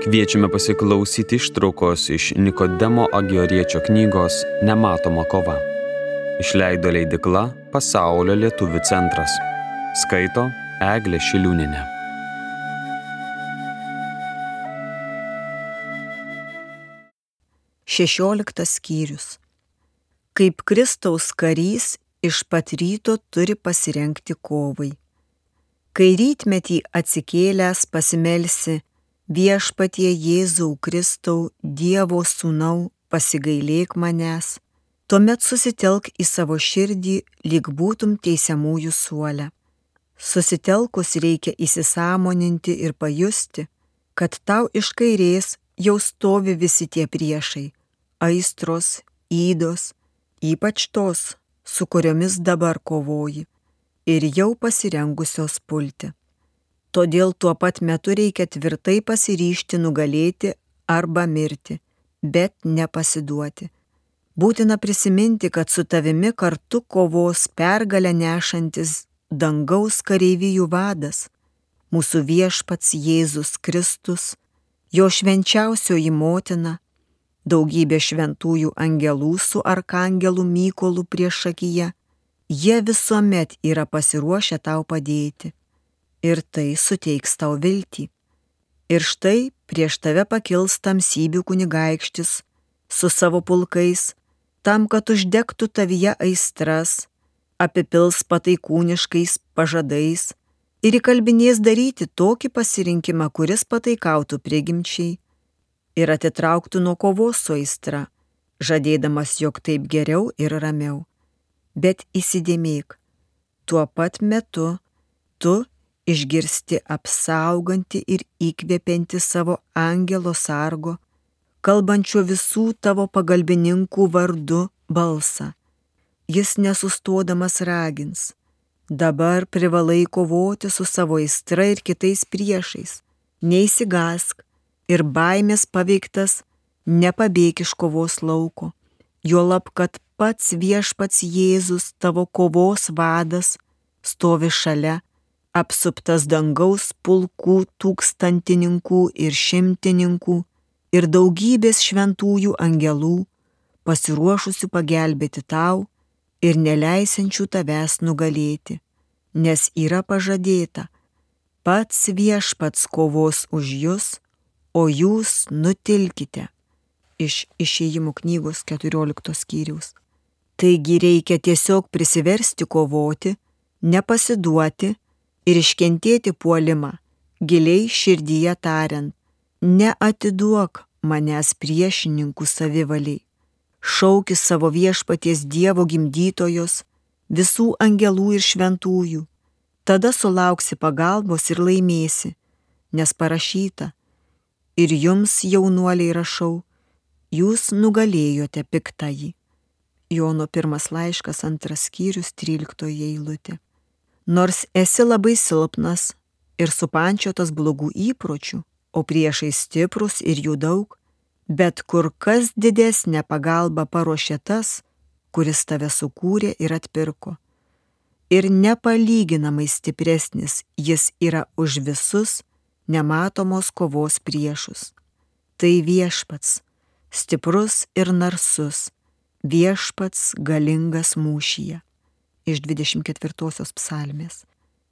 Kviečiame pasiklausyti ištraukos iš Nikodemo Agioriečio knygos Nematoma kova. Išleido leidikla Pasaulio lietuvių centras. Skaito Eglė Šiliūninė. Šešioliktas skyrius. Kaip Kristaus karys iš pat ryto turi pasirenkti kovai. Kai rytmetį atsikėlęs pasimelsi, viešpatie Jėzau Kristau, Dievo sūnau, pasigailėk manęs, tuomet susitelk į savo širdį, lyg būtum teisiamųjų suolę. Susitelkus reikia įsisamoninti ir pajusti, kad tau iš kairės jau stovi visi tie priešai - aistros, įdos, ypač tos, su kuriomis dabar kovoji, ir jau pasirengusios pulti. Todėl tuo pat metu reikia tvirtai pasiryšti nugalėti arba mirti, bet nepasiduoti. Būtina prisiminti, kad su tavimi kartu kovos pergalę nešantis dangaus kareivijų vadas, mūsų viešpats Jėzus Kristus, jo švenčiausioji motina, daugybė šventųjų angelų su arkangelų Mykolu prieš akiją, jie visuomet yra pasiruošę tau padėti ir tai suteiks tau viltį. Ir štai prieš tave pakils tamsybių kunigaikštis su savo pulkais, tam, kad uždegtų tavyje aistras, apipils pataikūniškais pažadais ir įkalbinės daryti tokį pasirinkimą, kuris pataikautų prigimčiai ir atitrauktų nuo kovos su aistra, žadėdamas, jog taip geriau ir ramiau. Bet įsidėmėk, tuo pat metu tu išgirsti apsauganti ir įkvepianti savo angelo sargo, kalbančio visų tavo pagalbininkų vardu balsą. Jis nesustodamas ragins. Dabar privalai kovoti su savo aistra ir kitais priešais. Neįsigask ir baimės paveiktas nepabėg iš kovos lauko. Juolab, kad pats viešpats Jėzus tavo kovos vadas stovi šalia apsuptas dangaus pulkų tūkstantininkų ir šimtininkų ir daugybės šventųjų angelų, pasiruošusių pagelbėti tau ir neleisiančių tavęs nugalėti, nes yra pažadėta, pats viešpats kovos už jūs, o jūs nutilkite. Iš išėjimų knygos 14 skyriaus. Taigi reikia tiesiog prisiversti kovoti, nepasiduoti, ir iškentėti puolimą, giliai širdyje tariant, neatiduok manęs priešininkų savivaliai. Šauki savo viešpaties Dievo gimdytojos, visų angelų ir šventųjų. Tada sulauksi pagalbos ir laimėsi, nes parašyta. Ir jums, jaunuoliai, rašau, jūs nugalėjote piktąjį. Jono pirmas laiškas, antras skyrius, tryliktoje eilutė. Nors esi labai silpnas ir supančiotas blogų įpročių, o priešai stiprus ir jų daug, bet kur kas didesnė pagalba paruošė tas, kuris tave sukūrė ir atpirko. Ir nepalyginamai stipresnis jis yra už visus nematomos kovos priešus. Tai viešpats, stiprus ir narsus, viešpats galingas mūšyje iš 24 psalmės.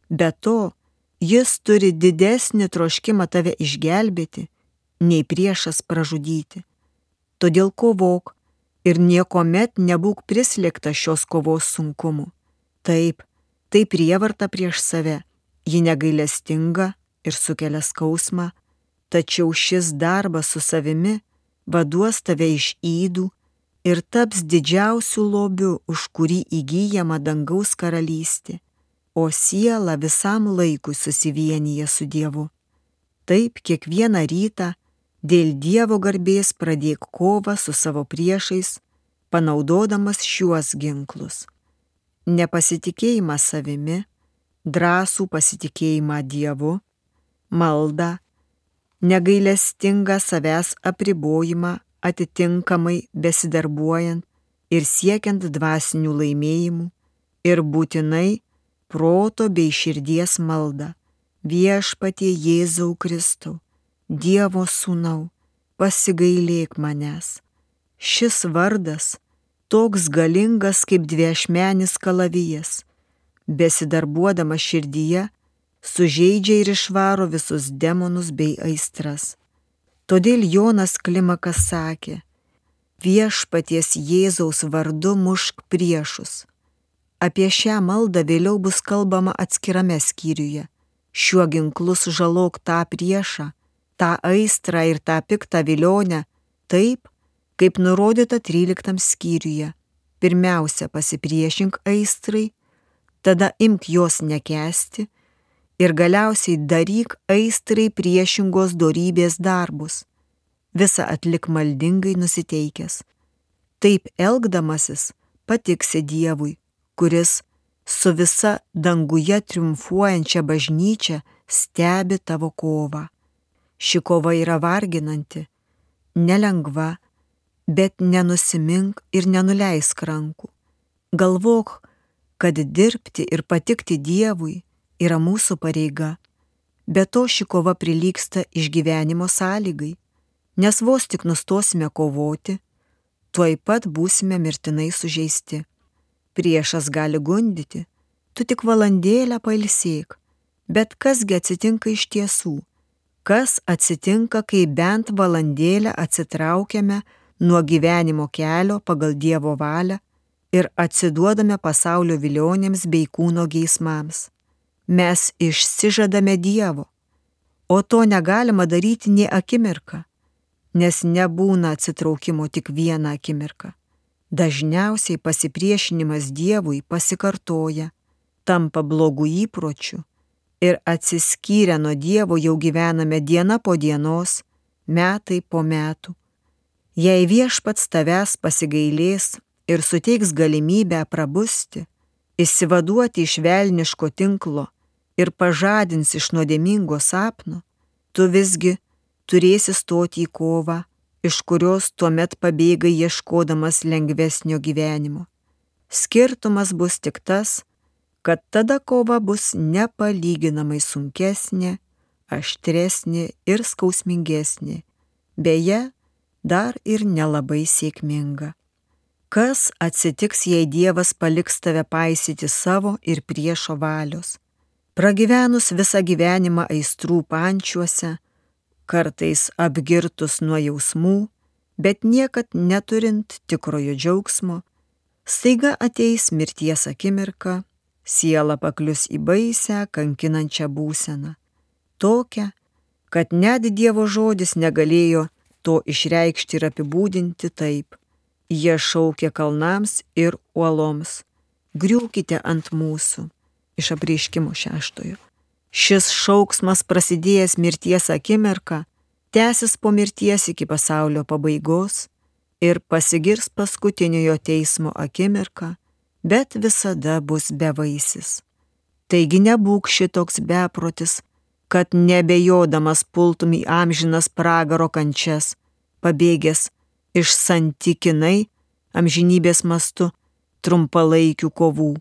Be to, jis turi didesnį troškimą tave išgelbėti, nei priešas pražudyti. Todėl kovok ir niekuomet nebūk prislėgta šios kovos sunkumu. Taip, tai prievarta prieš save, ji negailestinga ir sukelia skausmą, tačiau šis darbas su savimi vaduos tave iš įdų ir taps didžiausiu lobiu, už kurį įgyjama dangaus karalystė, o siela visam laikui susivienyje su Dievu. Taip kiekvieną rytą dėl Dievo garbės pradėk kovą su savo priešais, panaudodamas šiuos ginklus. Nepasitikėjimą savimi, drąsų pasitikėjimą Dievu, maldą, negailestingą savęs apribojimą atitinkamai besidarbuojant ir siekiant dvasinių laimėjimų ir būtinai proto bei širdies maldą viešpatie Jėzau Kristau, Dievo sūnau, pasigailėk manęs. Šis vardas toks galingas kaip dviešmenis kalavijas, besidarbuodama širdyje, sužeidžia ir išvaro visus demonus bei aistras. Todėl Jonas Klimakas sakė, viešpaties Jėzaus vardu mušk priešus. Apie šią maldą vėliau bus kalbama atskirame skyriuje. Šiuo ginklu sužalok tą priešą, tą aistrą ir tą piktą vilionę, taip, kaip nurodyta 13 skyriuje. Pirmiausia pasipriešink aistrai, tada imk jos nekesti ir galiausiai daryk aistrai priešingos dorybės darbus. Visa atlik maldingai nusiteikęs. Taip elgdamasis patiksi Dievui, kuris su visa danguje triumfuojančia bažnyčia stebi tavo kovą. Ši kova yra varginanti, nelengva, bet nenusimink ir nenuleisk rankų. Galvok, kad dirbti ir patikti Dievui yra mūsų pareiga. Be to ši kova prilyksta išgyvenimo sąlygai, nes vos tik nustosime kovoti, tuoj pat būsime mirtinai sužeisti. Priešas gali gundyti, tu tik valandėlę pailsėk, bet kasgi atsitinka iš tiesų? Kas atsitinka, kai bent valandėlę atsitraukiame nuo gyvenimo kelio pagal Dievo valią ir atsiduodame pasaulio vilionėms bei kūno geismams? Mes išsižadame Dievo, o to negalima daryti nie akimirką, nes nebūna atsitraukimo tik vieną akimirką. Dažniausiai pasipriešinimas Dievui pasikartoja, tampa blogų įpročių ir atsiskyrę nuo Dievo jau gyvename diena po dienos, metai po metų. Jei viešpats tavęs pasigailės ir suteiks galimybę prabusti, išsivaduoti iš velniško tinklo ir pažadins iš nuodėmingo sapno, tu visgi turėsi stoti į kovą, iš kurios tuomet pabėgai ieškodamas lengvesnio gyvenimo. Skirtumas bus tik tas, kad tada kova bus nepalyginamai sunkesnė, aštresnė ir skausmingesnė, beje, dar ir nelabai sėkminga. Kas atsitiks, jei Dievas paliks tave paisyti savo ir priešo valios? Pragyvenus visą gyvenimą aistrų pančiuose, kartais apgirtus nuo jausmų, bet niekad neturint tikrojo džiaugsmo, staiga ateis mirties akimirka, siela paklius į baisę, kankinančią būseną. Tokią, kad net Dievo žodis negalėjo to išreikšti ir apibūdinti taip. Jie šaukė kalnams ir uoloms. Griūkite ant mūsų iš apreiškimo šeštojo. Šis šauksmas prasidėjęs mirties akimirką, tęsis po mirties iki pasaulio pabaigos ir pasigirs paskutiniojo teismo akimirką, bet visada bus bevaisis. Taigi nebūk šitoks beprotis, kad nebejodamas pultum į amžinas pragaro kančias, pabėgęs iš santykinai amžinybės mastu trumpalaikių kovų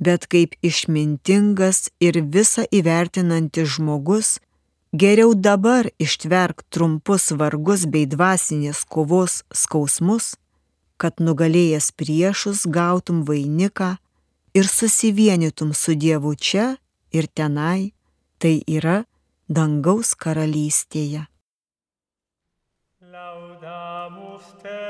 bet kaip išmintingas ir visą įvertinantis žmogus, geriau dabar ištverk trumpus vargus bei dvasinės kovos skausmus, kad nugalėjęs priešus gautum vainiką ir susivienytum su Dievu čia ir tenai, tai yra dangaus karalystėje. Laudamus te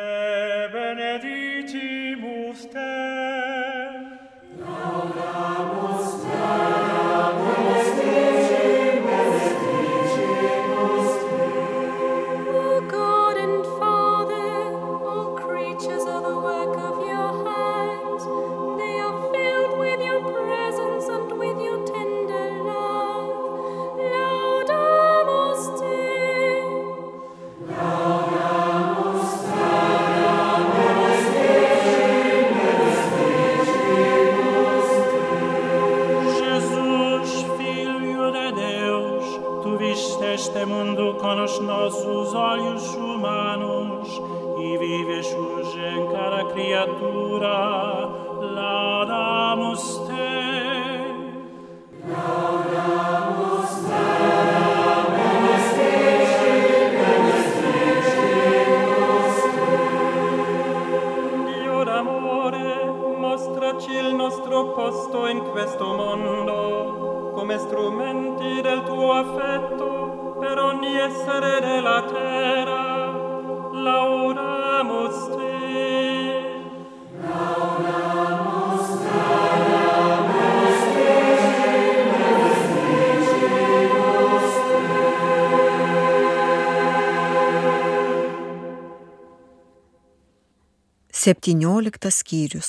17 skyrius.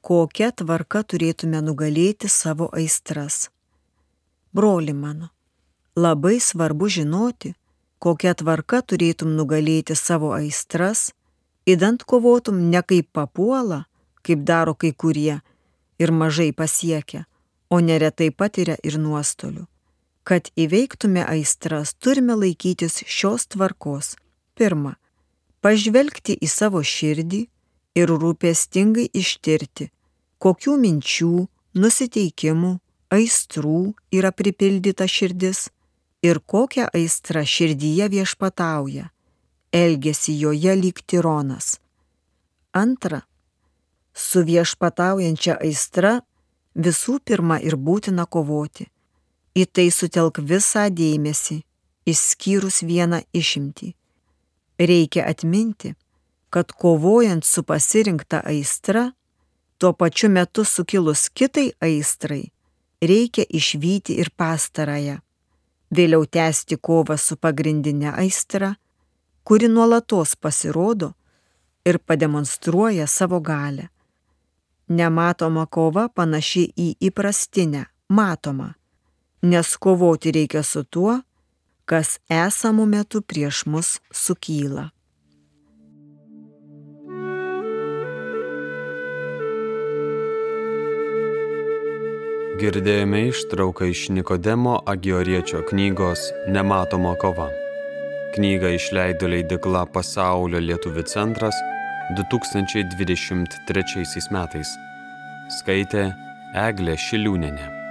Kokia tvarka turėtume nugalėti savo aistras? Broli mano, labai svarbu žinoti, kokia tvarka turėtum nugalėti savo aistras, įdant kovotum ne kaip papuola, kaip daro kai kurie ir mažai pasiekia, o neretai patiria ir nuostolių. Kad įveiktume aistras, turime laikytis šios tvarkos. Pirma, pažvelgti į savo širdį ir rūpestingai ištirti, kokių minčių, nusiteikimų, aistrų yra pripildyta širdis ir kokią aistrą širdyje viešpatauja, elgesi joje lyg tironas. Antra, su viešpataujančia aistra visų pirma ir būtina kovoti. Į tai sutelk visą dėmesį, išskyrus vieną išimtį. Reikia atminti, kad kovojant su pasirinkta aistra, tuo pačiu metu sukilus kitai aistrai, reikia išvykti ir pastarąją vėliau tęsti kovą su pagrindinė aistra, kuri nuolatos pasirodo ir pademonstruoja savo galę. Nematoma kova panaši į įprastinę, matomą, nes kovoti reikia su tuo, kas esamų metų prieš mus sukyla. Girdėjome ištrauką iš Nikodemo Agioriečio knygos Nematoma kova. Knygą išleido leidikla Pasaulio lietuvių centras 2023 metais. Skaitė Eglė Šiliūnenė.